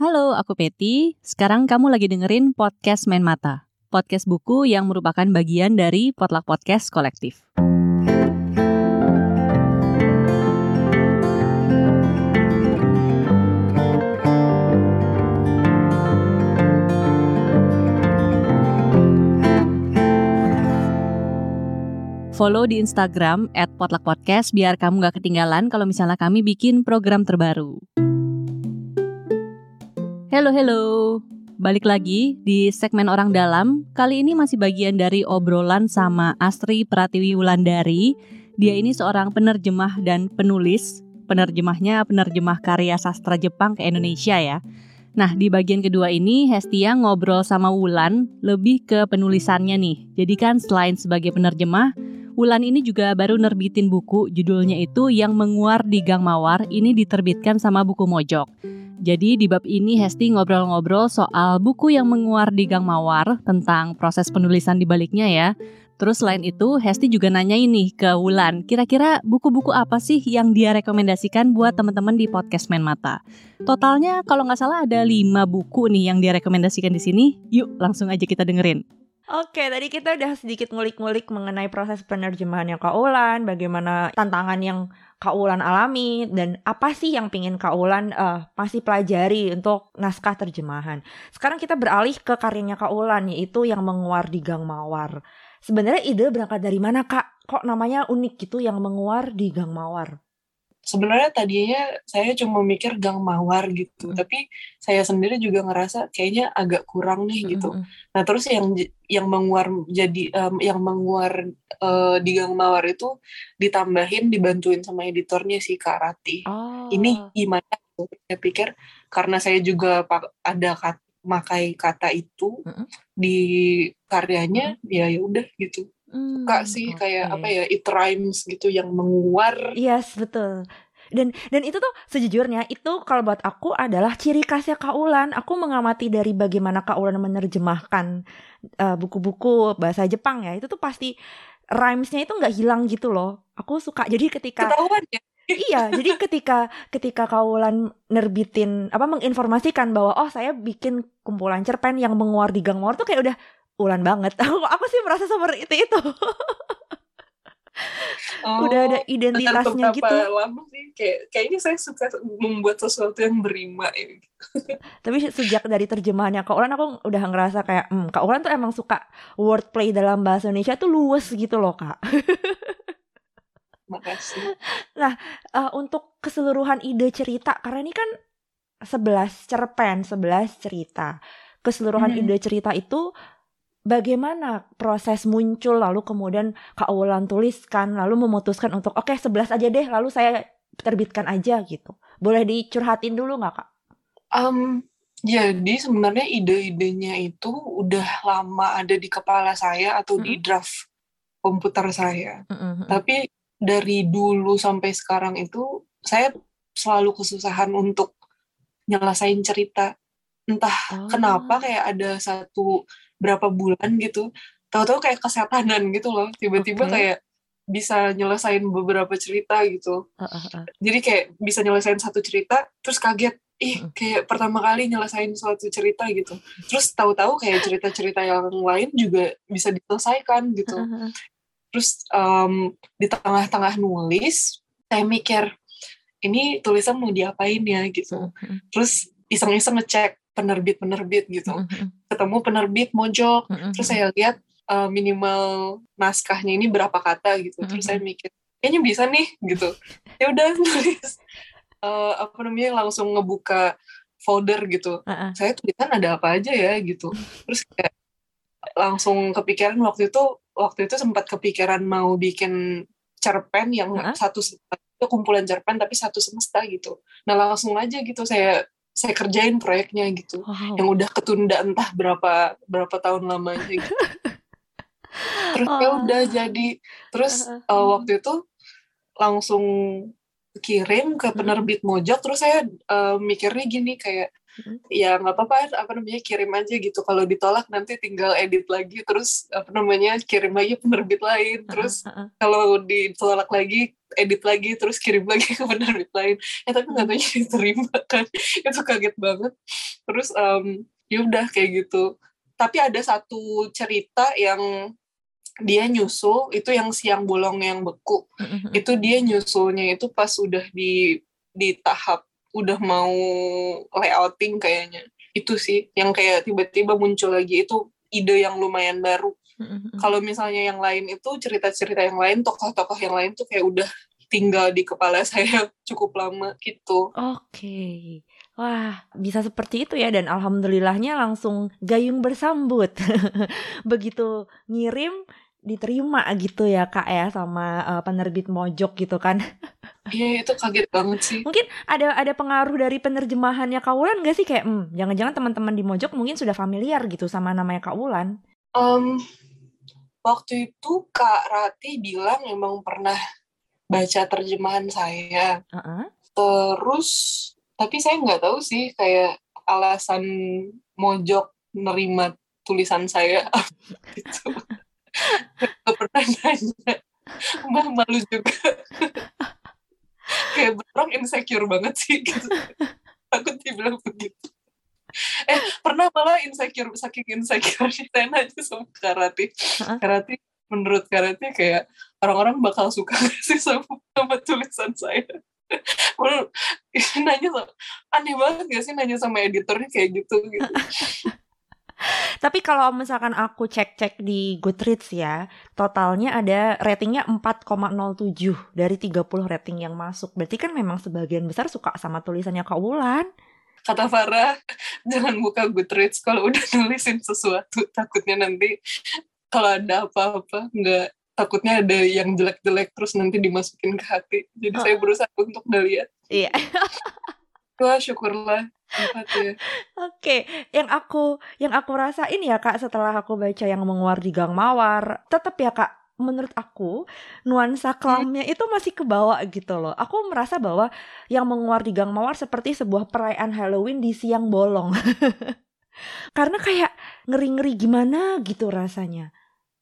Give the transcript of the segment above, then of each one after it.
Halo, aku Peti. Sekarang kamu lagi dengerin podcast Main Mata. Podcast buku yang merupakan bagian dari Potluck Podcast Kolektif. Follow di Instagram at Potluck Podcast biar kamu gak ketinggalan kalau misalnya kami bikin program terbaru. Halo, halo. Balik lagi di segmen Orang Dalam. Kali ini masih bagian dari obrolan sama Astri Pratiwi Wulandari. Dia ini seorang penerjemah dan penulis. Penerjemahnya penerjemah karya sastra Jepang ke Indonesia ya. Nah, di bagian kedua ini Hestia ngobrol sama Wulan lebih ke penulisannya nih. Jadi kan selain sebagai penerjemah, Wulan ini juga baru nerbitin buku judulnya itu Yang Menguar di Gang Mawar. Ini diterbitkan sama buku Mojok. Jadi di bab ini Hesti ngobrol-ngobrol soal buku yang menguar di Gang Mawar tentang proses penulisan di baliknya ya. Terus selain itu Hesti juga nanya ini ke Wulan, kira-kira buku-buku apa sih yang dia rekomendasikan buat teman-teman di podcast Main Mata? Totalnya kalau nggak salah ada 5 buku nih yang dia rekomendasikan di sini. Yuk langsung aja kita dengerin. Oke, tadi kita udah sedikit ngulik-ngulik mengenai proses penerjemahannya Kak Ulan, bagaimana tantangan yang Kak Ulan alami dan apa sih yang pingin Kak Ulan uh, masih pelajari untuk naskah terjemahan. Sekarang kita beralih ke karyanya Kak Ulan yaitu yang menguar di Gang Mawar. Sebenarnya ide berangkat dari mana Kak? Kok namanya unik gitu yang menguar di Gang Mawar? Sebenarnya tadinya saya cuma mikir gang mawar gitu mm. tapi saya sendiri juga ngerasa kayaknya agak kurang nih gitu mm. nah terus yang yang menguar jadi um, yang menguar uh, di gang mawar itu ditambahin dibantuin sama editornya si Kak Rati oh. ini gimana saya pikir karena saya juga ada kat, makai kata itu mm. di karyanya mm. ya ya udah gitu Hmm, suka sih okay. kayak apa ya it rhymes gitu yang menguar. Yes betul. Dan dan itu tuh sejujurnya itu kalau buat aku adalah ciri khasnya Kaulan aku mengamati dari bagaimana Kaulan menerjemahkan uh, buku-buku bahasa Jepang ya itu tuh pasti rhymesnya itu nggak hilang gitu loh. Aku suka. Jadi ketika Ketahuan ya? iya, jadi ketika ketika Kaulan nerbitin apa menginformasikan bahwa oh saya bikin kumpulan cerpen yang menguar di gang mawar tuh kayak udah Ulan banget. Aku aku sih merasa seperti itu itu. Oh, udah ada identitasnya gitu. lama sih kayak kayaknya saya suka membuat sesuatu yang berima ya. Tapi sejak dari terjemahannya Kak Ulan aku udah ngerasa kayak hmm, Kak Ulan tuh emang suka wordplay dalam bahasa Indonesia tuh luwes gitu loh Kak. Makasih. Nah, uh, untuk keseluruhan ide cerita karena ini kan 11 cerpen, 11 cerita. Keseluruhan hmm. ide cerita itu bagaimana proses muncul lalu kemudian Kak Wulan tuliskan lalu memutuskan untuk oke okay, 11 aja deh lalu saya terbitkan aja gitu. Boleh dicurhatin dulu nggak Kak? Um, jadi sebenarnya ide-idenya itu udah lama ada di kepala saya atau mm -hmm. di draft komputer saya. Mm -hmm. Tapi dari dulu sampai sekarang itu saya selalu kesusahan untuk nyelesain cerita. Entah oh. kenapa kayak ada satu berapa bulan gitu tahu-tahu kayak kesetanan gitu loh. Tiba-tiba okay. kayak bisa nyelesain beberapa cerita gitu. Uh, uh, uh. jadi kayak bisa nyelesain satu cerita terus kaget ih kayak pertama kali nyelesain suatu cerita gitu. Terus tahu-tahu kayak cerita-cerita yang lain juga bisa diselesaikan gitu. Terus um, di tengah-tengah nulis saya mikir ini tulisan mau diapain ya? gitu. Terus iseng-iseng ngecek penerbit-penerbit gitu. Mm-hmm. Ketemu penerbit mojok, mm-hmm. terus saya lihat uh, minimal naskahnya ini berapa kata gitu. Mm-hmm. Terus saya mikir, kayaknya bisa nih gitu. Ya udah tulis uh, apa namanya langsung ngebuka folder gitu. Uh-uh. Saya tulisan ada apa aja ya gitu. Terus kayak langsung kepikiran waktu itu waktu itu sempat kepikiran mau bikin cerpen yang uh-huh. satu itu kumpulan cerpen tapi satu semesta gitu. Nah langsung aja gitu saya saya kerjain proyeknya gitu. Wow. yang udah ketunda entah berapa berapa tahun lamanya gitu. Terus ya oh. ya udah jadi. Terus uh, waktu itu langsung kirim ke penerbit Mojok. Terus saya uh, mikirnya gini kayak ya nggak apa-apa apa namanya kirim aja gitu. Kalau ditolak nanti tinggal edit lagi. Terus apa namanya kirim lagi penerbit lain. Terus kalau ditolak lagi edit lagi terus kirim lagi ke penerbit lain. Ya tapi nggak tahu diterima kan. Itu kaget banget. Terus um, ya udah kayak gitu. Tapi ada satu cerita yang dia nyusul itu yang siang bolong yang beku. Itu dia nyusulnya itu pas udah di di tahap udah mau layouting kayaknya. Itu sih yang kayak tiba-tiba muncul lagi. Itu ide yang lumayan baru mm-hmm. kalau misalnya yang lain itu cerita-cerita yang lain tokoh-tokoh yang lain tuh kayak udah tinggal di kepala saya cukup lama gitu oke okay. Wah, bisa seperti itu ya dan alhamdulillahnya langsung gayung bersambut. Begitu ngirim diterima gitu ya Kak ya sama uh, penerbit Mojok gitu kan. Iya, itu kaget banget sih. Mungkin ada ada pengaruh dari penerjemahannya Kak Wulan gak sih kayak hmm, jangan-jangan teman-teman di Mojok mungkin sudah familiar gitu sama namanya Kak Wulan. Um, waktu itu Kak Rati bilang emang pernah baca terjemahan saya. Uh -uh. Terus tapi saya nggak tahu sih kayak alasan mojok nerima tulisan saya. Gitu nggak pernah nanya. Malu juga. Kayak berang insecure banget sih. gitu takut dibilang begitu eh pernah malah insecure saking insecure saya nanya sama karate. Karate menurut karate kayak orang-orang bakal suka sih sama, sama tulisan saya? Nanya sama, aneh banget gak sih nanya sama editornya kayak gitu gitu. Tapi kalau misalkan aku cek-cek di Goodreads ya, totalnya ada ratingnya 4,07 dari 30 rating yang masuk. Berarti kan memang sebagian besar suka sama tulisannya Kak Wulan. Kata Farah, jangan buka Goodreads kalau udah nulisin sesuatu. Takutnya nanti kalau ada apa-apa nggak takutnya ada yang jelek-jelek terus nanti dimasukin ke hati. Jadi oh. saya berusaha untuk ngeliat. Iya. Wah syukurlah. Ya. Oke, okay. yang aku yang aku rasain ya kak setelah aku baca yang menguar di Gang Mawar, tetap ya kak menurut aku nuansa kelamnya itu masih kebawa gitu loh. Aku merasa bahwa yang menguar di Gang Mawar seperti sebuah perayaan Halloween di siang bolong. Karena kayak ngeri-ngeri gimana gitu rasanya.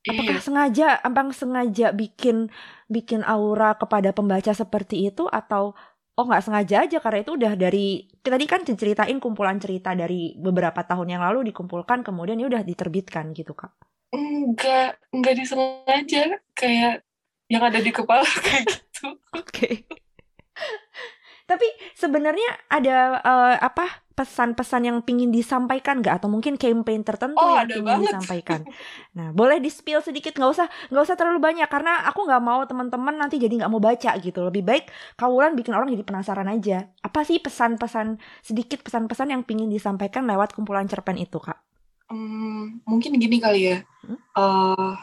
Apakah iya. sengaja, abang sengaja bikin bikin aura kepada pembaca seperti itu atau oh nggak sengaja aja karena itu udah dari tadi kan diceritain kumpulan cerita dari beberapa tahun yang lalu dikumpulkan kemudian ya udah diterbitkan gitu kak? Enggak, enggak disengaja kayak yang ada di kepala kayak gitu. Oke. Okay. Tapi sebenarnya ada uh, apa pesan-pesan yang pingin disampaikan nggak atau mungkin campaign tertentu oh, yang pingin banget. disampaikan. Nah, boleh di spill sedikit nggak usah nggak usah terlalu banyak karena aku nggak mau teman-teman nanti jadi nggak mau baca gitu. Lebih baik kawulan bikin orang jadi penasaran aja. Apa sih pesan-pesan sedikit pesan-pesan yang pingin disampaikan lewat kumpulan cerpen itu, Kak? Hmm, mungkin gini kali ya. Hmm? Uh,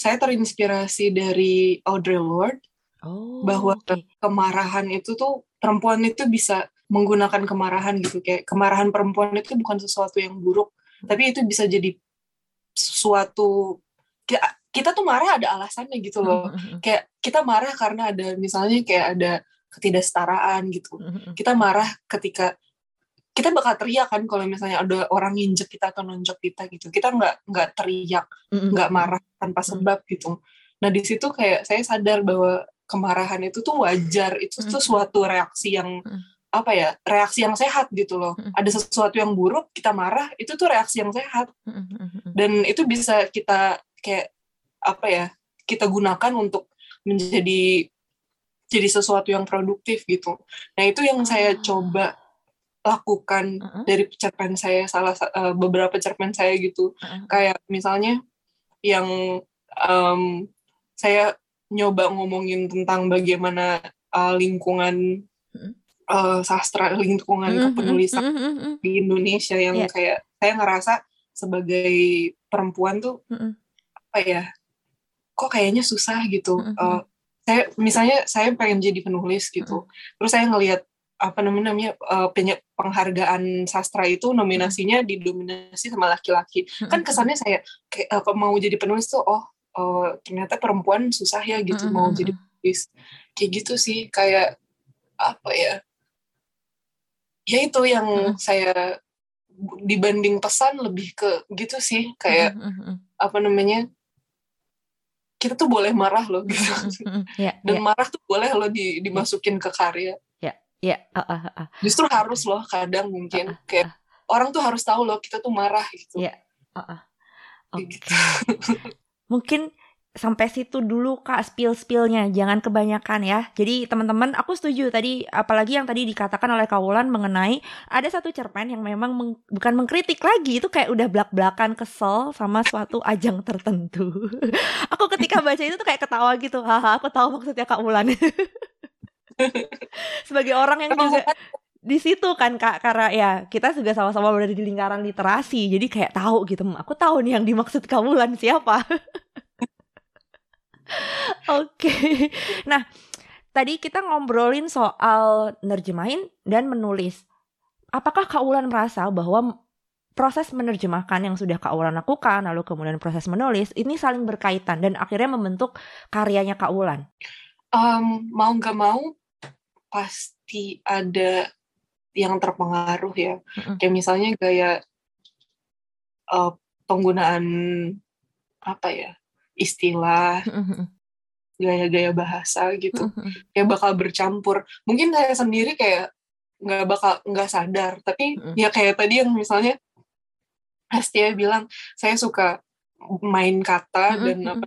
saya terinspirasi dari Audre Lorde oh, bahwa okay. kemarahan itu tuh perempuan itu bisa menggunakan kemarahan gitu kayak kemarahan perempuan itu bukan sesuatu yang buruk tapi itu bisa jadi suatu kita, kita tuh marah ada alasannya gitu loh kayak kita marah karena ada misalnya kayak ada ketidaksetaraan gitu kita marah ketika kita bakal teriak kan kalau misalnya ada orang nginjek kita atau nonjok kita gitu. Kita nggak nggak teriak nggak marah tanpa sebab gitu. Nah di situ kayak saya sadar bahwa kemarahan itu tuh wajar. Itu tuh suatu reaksi yang apa ya reaksi yang sehat gitu loh. Ada sesuatu yang buruk kita marah itu tuh reaksi yang sehat. Dan itu bisa kita kayak apa ya kita gunakan untuk menjadi jadi sesuatu yang produktif gitu. Nah itu yang saya ah. coba lakukan dari cerpen saya salah uh, beberapa cerpen saya gitu kayak misalnya yang um, saya nyoba ngomongin tentang bagaimana uh, lingkungan uh, sastra lingkungan mm-hmm. kepenulisan mm-hmm. di Indonesia yang yeah. kayak saya ngerasa sebagai perempuan tuh mm-hmm. apa ya kok kayaknya susah gitu mm-hmm. uh, saya misalnya saya pengen jadi penulis gitu mm-hmm. terus saya ngelihat apa namanya uh, penghargaan sastra itu nominasinya didominasi sama laki-laki. Kan kesannya saya kayak uh, mau jadi penulis tuh oh uh, ternyata perempuan susah ya gitu mau jadi penulis. Kayak gitu sih kayak apa ya ya itu yang saya dibanding pesan lebih ke gitu sih kayak apa namanya kita tuh boleh marah loh gitu. Yeah, dan yeah. marah tuh boleh loh di, dimasukin ke karya ya yeah, ya yeah. uh, uh, uh. justru harus loh kadang mungkin uh, uh, kayak orang tuh harus tahu loh kita tuh marah gitu. Iya. Uh -uh. Oke. Okay. Mungkin sampai situ dulu kak spill spillnya jangan kebanyakan ya jadi teman-teman aku setuju tadi apalagi yang tadi dikatakan oleh Kaulan mengenai ada satu cerpen yang memang meng, bukan mengkritik lagi itu kayak udah belak belakan kesel sama suatu ajang tertentu aku ketika baca itu tuh kayak ketawa gitu haha aku tahu maksudnya Kak Wulan sebagai orang yang juga di situ kan kak karena ya kita juga sama-sama berada di lingkaran literasi jadi kayak tahu gitu aku tahu nih yang dimaksud Wulan siapa Oke. Nah, tadi kita ngobrolin soal nerjemahin dan menulis. Apakah Kak Wulan merasa bahwa proses menerjemahkan yang sudah Kak Wulan lakukan, lalu kemudian proses menulis, ini saling berkaitan dan akhirnya membentuk karyanya Kak Wulan? Um, mau nggak mau, pasti ada yang terpengaruh ya. Mm-hmm. Kayak misalnya gaya uh, penggunaan apa ya istilah, gaya-gaya bahasa gitu, kayak bakal bercampur. Mungkin saya sendiri kayak nggak bakal nggak sadar, tapi ya kayak tadi yang misalnya Astia bilang saya suka main kata dan apa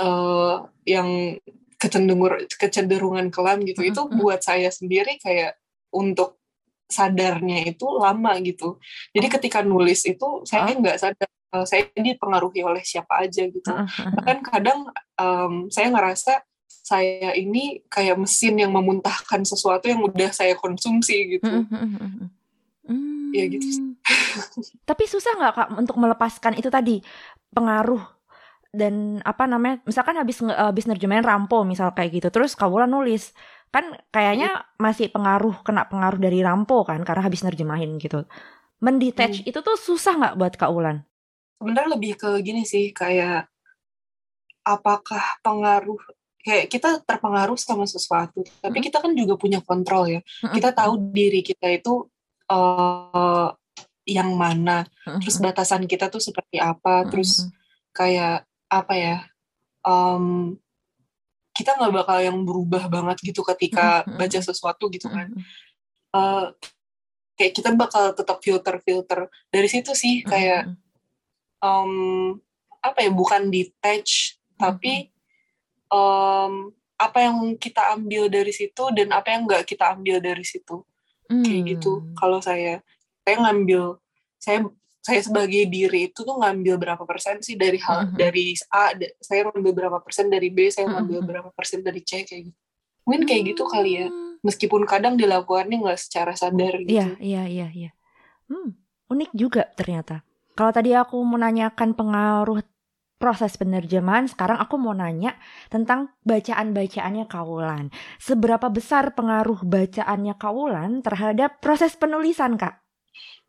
uh, yang kecenderungan kecenderungan kelam gitu itu buat saya sendiri kayak untuk sadarnya itu lama gitu jadi oh. ketika nulis itu saya nggak sadar uh, saya dipengaruhi oleh siapa aja gitu. Bahkan kadang um, saya ngerasa saya ini kayak mesin yang memuntahkan sesuatu yang udah saya konsumsi gitu. Hmm. Ya gitu. Tapi susah nggak kak untuk melepaskan itu tadi pengaruh dan apa namanya? Misalkan habis habis nerjemahin Rampo misal kayak gitu, terus Kawula nulis kan kayaknya masih pengaruh kena pengaruh dari Rampo kan karena habis nerjemahin gitu. Mendetach hmm. itu tuh susah nggak buat Kak Ulan? sebenarnya lebih ke gini sih kayak apakah pengaruh kayak kita terpengaruh sama sesuatu tapi kita kan juga punya kontrol ya kita tahu diri kita itu uh, yang mana terus batasan kita tuh seperti apa terus kayak apa ya um, kita nggak bakal yang berubah banget gitu ketika baca sesuatu gitu kan. Uh, kayak kita bakal tetap filter filter dari situ sih kayak um, apa ya bukan detach tapi um, apa yang kita ambil dari situ dan apa yang nggak kita ambil dari situ. Kayak gitu hmm. kalau saya. Saya ngambil saya saya sebagai diri itu tuh ngambil berapa persen sih dari hal mm-hmm. dari A saya ngambil berapa persen dari B saya ngambil mm-hmm. berapa persen dari C kayak gitu mungkin kayak gitu kali ya hmm. meskipun kadang dilakukannya nggak secara sadar gitu iya iya iya iya hmm, unik juga ternyata kalau tadi aku menanyakan pengaruh proses penerjemahan, sekarang aku mau nanya tentang bacaan-bacaannya Kaulan. Seberapa besar pengaruh bacaannya Kaulan terhadap proses penulisan, Kak?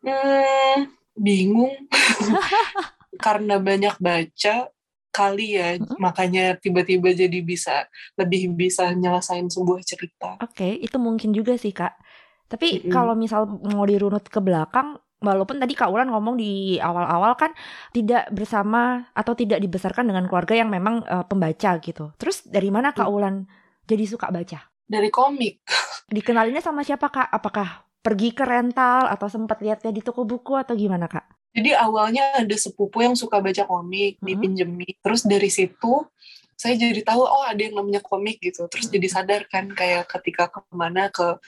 Hmm, bingung. Karena banyak baca, kali ya, hmm? makanya tiba-tiba jadi bisa lebih bisa nyelesain sebuah cerita. Oke, okay, itu mungkin juga sih, Kak. Tapi mm -hmm. kalau misal mau dirunut ke belakang, walaupun tadi Kak Ulan ngomong di awal-awal kan tidak bersama atau tidak dibesarkan dengan keluarga yang memang uh, pembaca gitu. Terus dari mana Kak hmm. Ulan jadi suka baca? Dari komik. Dikenalinnya sama siapa Kak? Apakah pergi ke rental atau sempat lihatnya di toko buku atau gimana Kak? Jadi awalnya ada sepupu yang suka baca komik, hmm. dipinjemin. Terus dari situ saya jadi tahu oh ada yang namanya komik gitu. Terus hmm. jadi sadar kan kayak ketika ke mana ke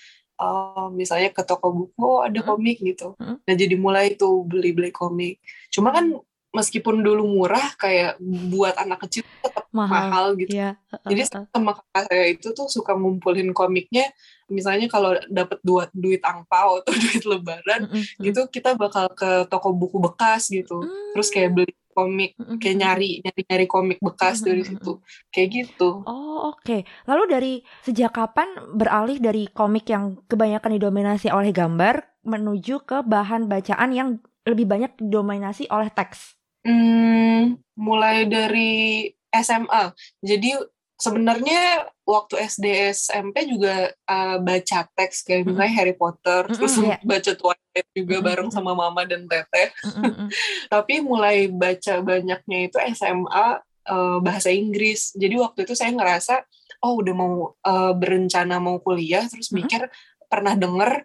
uh, misalnya ke toko buku oh, ada hmm. komik gitu hmm. nah jadi mulai tuh beli beli komik cuma kan meskipun dulu murah kayak buat anak kecil tetap mahal, mahal gitu yeah. jadi sama kakak saya itu tuh suka ngumpulin komiknya misalnya kalau dapat duit duit angpau atau duit lebaran mm -hmm. gitu kita bakal ke toko buku bekas gitu mm. terus kayak beli komik kayak nyari nyari nyari komik bekas dari situ kayak gitu oh oke okay. lalu dari sejak kapan beralih dari komik yang kebanyakan didominasi oleh gambar menuju ke bahan bacaan yang lebih banyak didominasi oleh teks hmm, mulai dari SMA jadi sebenarnya waktu SD SMP juga uh, baca teks kayak misalnya Harry Potter mm-hmm, terus yeah. baca Twilight juga mm-hmm. bareng sama mama dan teteh mm-hmm. tapi mulai baca banyaknya itu SMA uh, eh, bahasa Inggris jadi waktu itu saya ngerasa oh udah mau uh, berencana mau kuliah terus mikir mm-hmm. pernah denger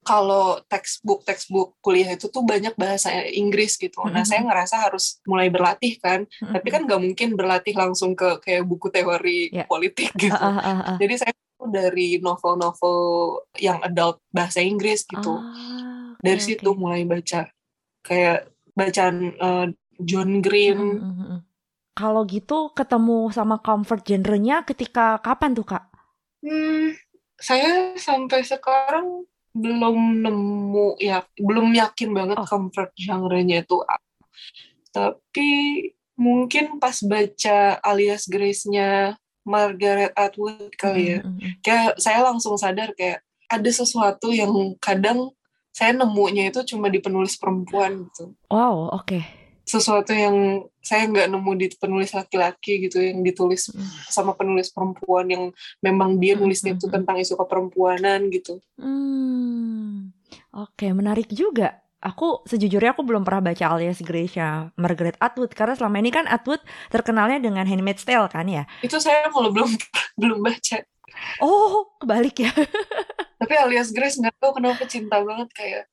kalau textbook textbook kuliah itu tuh banyak bahasa Inggris gitu. Nah, saya ngerasa harus mulai berlatih kan. Tapi kan nggak mungkin berlatih langsung ke kayak buku teori yeah. politik gitu. Uh, uh, uh, uh. Jadi saya dari novel-novel yang adult bahasa Inggris gitu. Okay, dari situ okay. mulai baca kayak bacaan uh, John Green. Uh. Kalau gitu ketemu sama comfort genrenya ketika kapan tuh kak? Hmm, saya sampai sekarang belum nemu ya belum yakin banget oh. comfort genre-nya itu tapi mungkin pas baca alias Grace-nya Margaret Atwood kali ya mm -hmm. kayak saya langsung sadar kayak ada sesuatu yang kadang saya nemunya itu cuma di penulis perempuan gitu wow oke okay sesuatu yang saya nggak nemu di penulis laki-laki gitu yang ditulis mm. sama penulis perempuan yang memang dia hmm, nulisnya itu hmm, hmm. tentang isu keperempuanan gitu. Hmm. Oke, menarik juga. Aku sejujurnya aku belum pernah baca alias Gracia Margaret Atwood karena selama ini kan Atwood terkenalnya dengan Handmaid's Tale kan ya. Itu saya malah belum belum baca. Oh, kebalik ya. Tapi alias Grace nggak tahu kenapa cinta banget kayak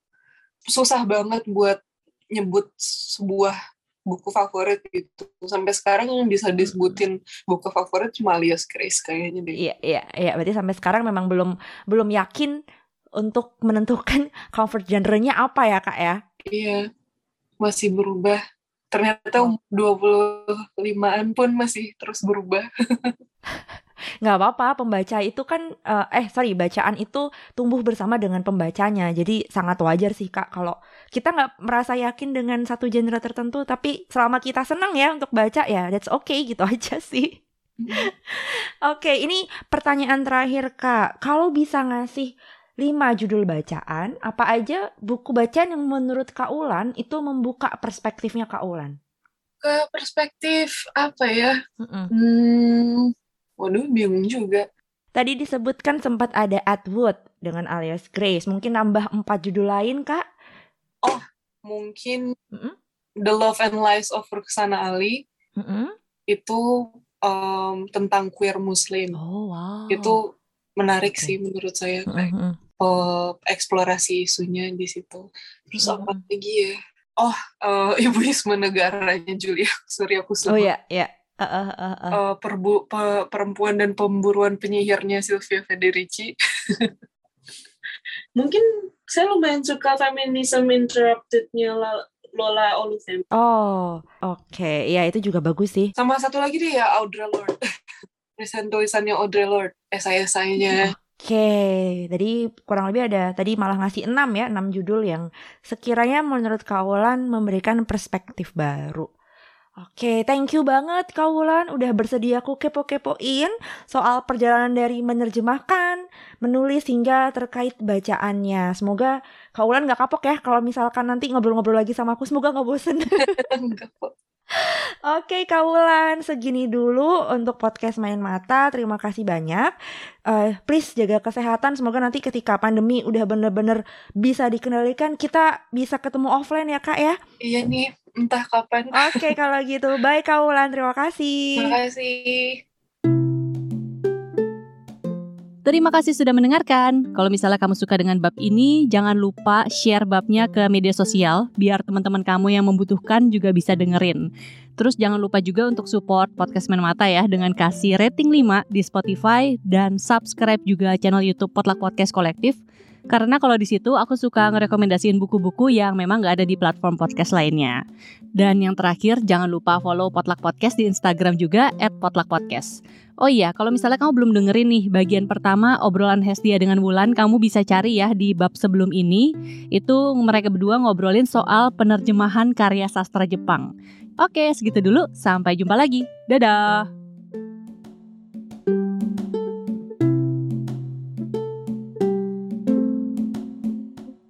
susah banget buat nyebut sebuah buku favorit gitu sampai sekarang yang bisa disebutin buku favorit cuma Alias Grace kayaknya deh. Iya iya iya berarti sampai sekarang memang belum belum yakin untuk menentukan comfort genre-nya apa ya kak ya? Iya masih berubah. Ternyata oh. 25-an pun masih terus berubah. nggak apa-apa pembaca itu kan uh, eh sorry bacaan itu tumbuh bersama dengan pembacanya jadi sangat wajar sih kak kalau kita nggak merasa yakin dengan satu genre tertentu tapi selama kita senang ya untuk baca ya that's okay gitu aja sih Oke, okay, ini pertanyaan terakhir Kak. Kalau bisa ngasih lima judul bacaan, apa aja buku bacaan yang menurut Kak Ulan itu membuka perspektifnya Kak Ulan? Ke perspektif apa ya? Mm -mm. Hmm, Waduh, bingung juga. Tadi disebutkan sempat ada Atwood dengan alias Grace. Mungkin nambah empat judul lain, Kak? Oh, mungkin mm -hmm. The Love and Lies of Ruksana Ali. Mm -hmm. Itu um, tentang queer Muslim. Oh, wow. Itu menarik okay. sih menurut saya. Mm -hmm. uh, eksplorasi isunya di situ. Terus mm -hmm. apa lagi ya? Oh, uh, ibuisme negaranya Julia Surya Kusuma. Oh ya, ya uh, uh, uh, uh. Uh, perbu pe perempuan dan pemburuan penyihirnya Sylvia Federici. Mungkin saya lumayan suka Feminism Interrupted-nya Lola Olufem. Oh, oke. Okay. Ya, itu juga bagus sih. Sama satu lagi deh ya, Audre Lorde. Recent tulisannya Audre Lorde, esai-esainya. Oke, okay. tadi kurang lebih ada tadi malah ngasih enam ya, enam judul yang sekiranya menurut Kaulan memberikan perspektif baru. Oke, thank you banget Kak Wulan udah bersedia aku kepo-kepoin soal perjalanan dari menerjemahkan, menulis hingga terkait bacaannya. Semoga Kak Wulan gak kapok ya kalau misalkan nanti ngobrol-ngobrol lagi sama aku. Semoga gak bosen. Oke Kak Wulan, segini dulu untuk podcast Main Mata. Terima kasih banyak. Uh, please jaga kesehatan. Semoga nanti ketika pandemi udah bener-bener bisa dikendalikan, kita bisa ketemu offline ya Kak ya. Iya nih entah kapan. Oke, okay, kalau gitu. Bye Kaulan, terima kasih. Terima kasih. Terima kasih sudah mendengarkan. Kalau misalnya kamu suka dengan bab ini, jangan lupa share babnya ke media sosial biar teman-teman kamu yang membutuhkan juga bisa dengerin. Terus jangan lupa juga untuk support podcast Main Mata ya dengan kasih rating 5 di Spotify dan subscribe juga channel YouTube Potluck Podcast Kolektif karena kalau di situ aku suka ngerekomendasiin buku-buku yang memang gak ada di platform podcast lainnya. Dan yang terakhir, jangan lupa follow Potluck Podcast di Instagram juga at Potluck Podcast. Oh iya, kalau misalnya kamu belum dengerin nih bagian pertama obrolan Hestia dengan Wulan, kamu bisa cari ya di bab sebelum ini. Itu mereka berdua ngobrolin soal penerjemahan karya sastra Jepang. Oke, segitu dulu. Sampai jumpa lagi. Dadah.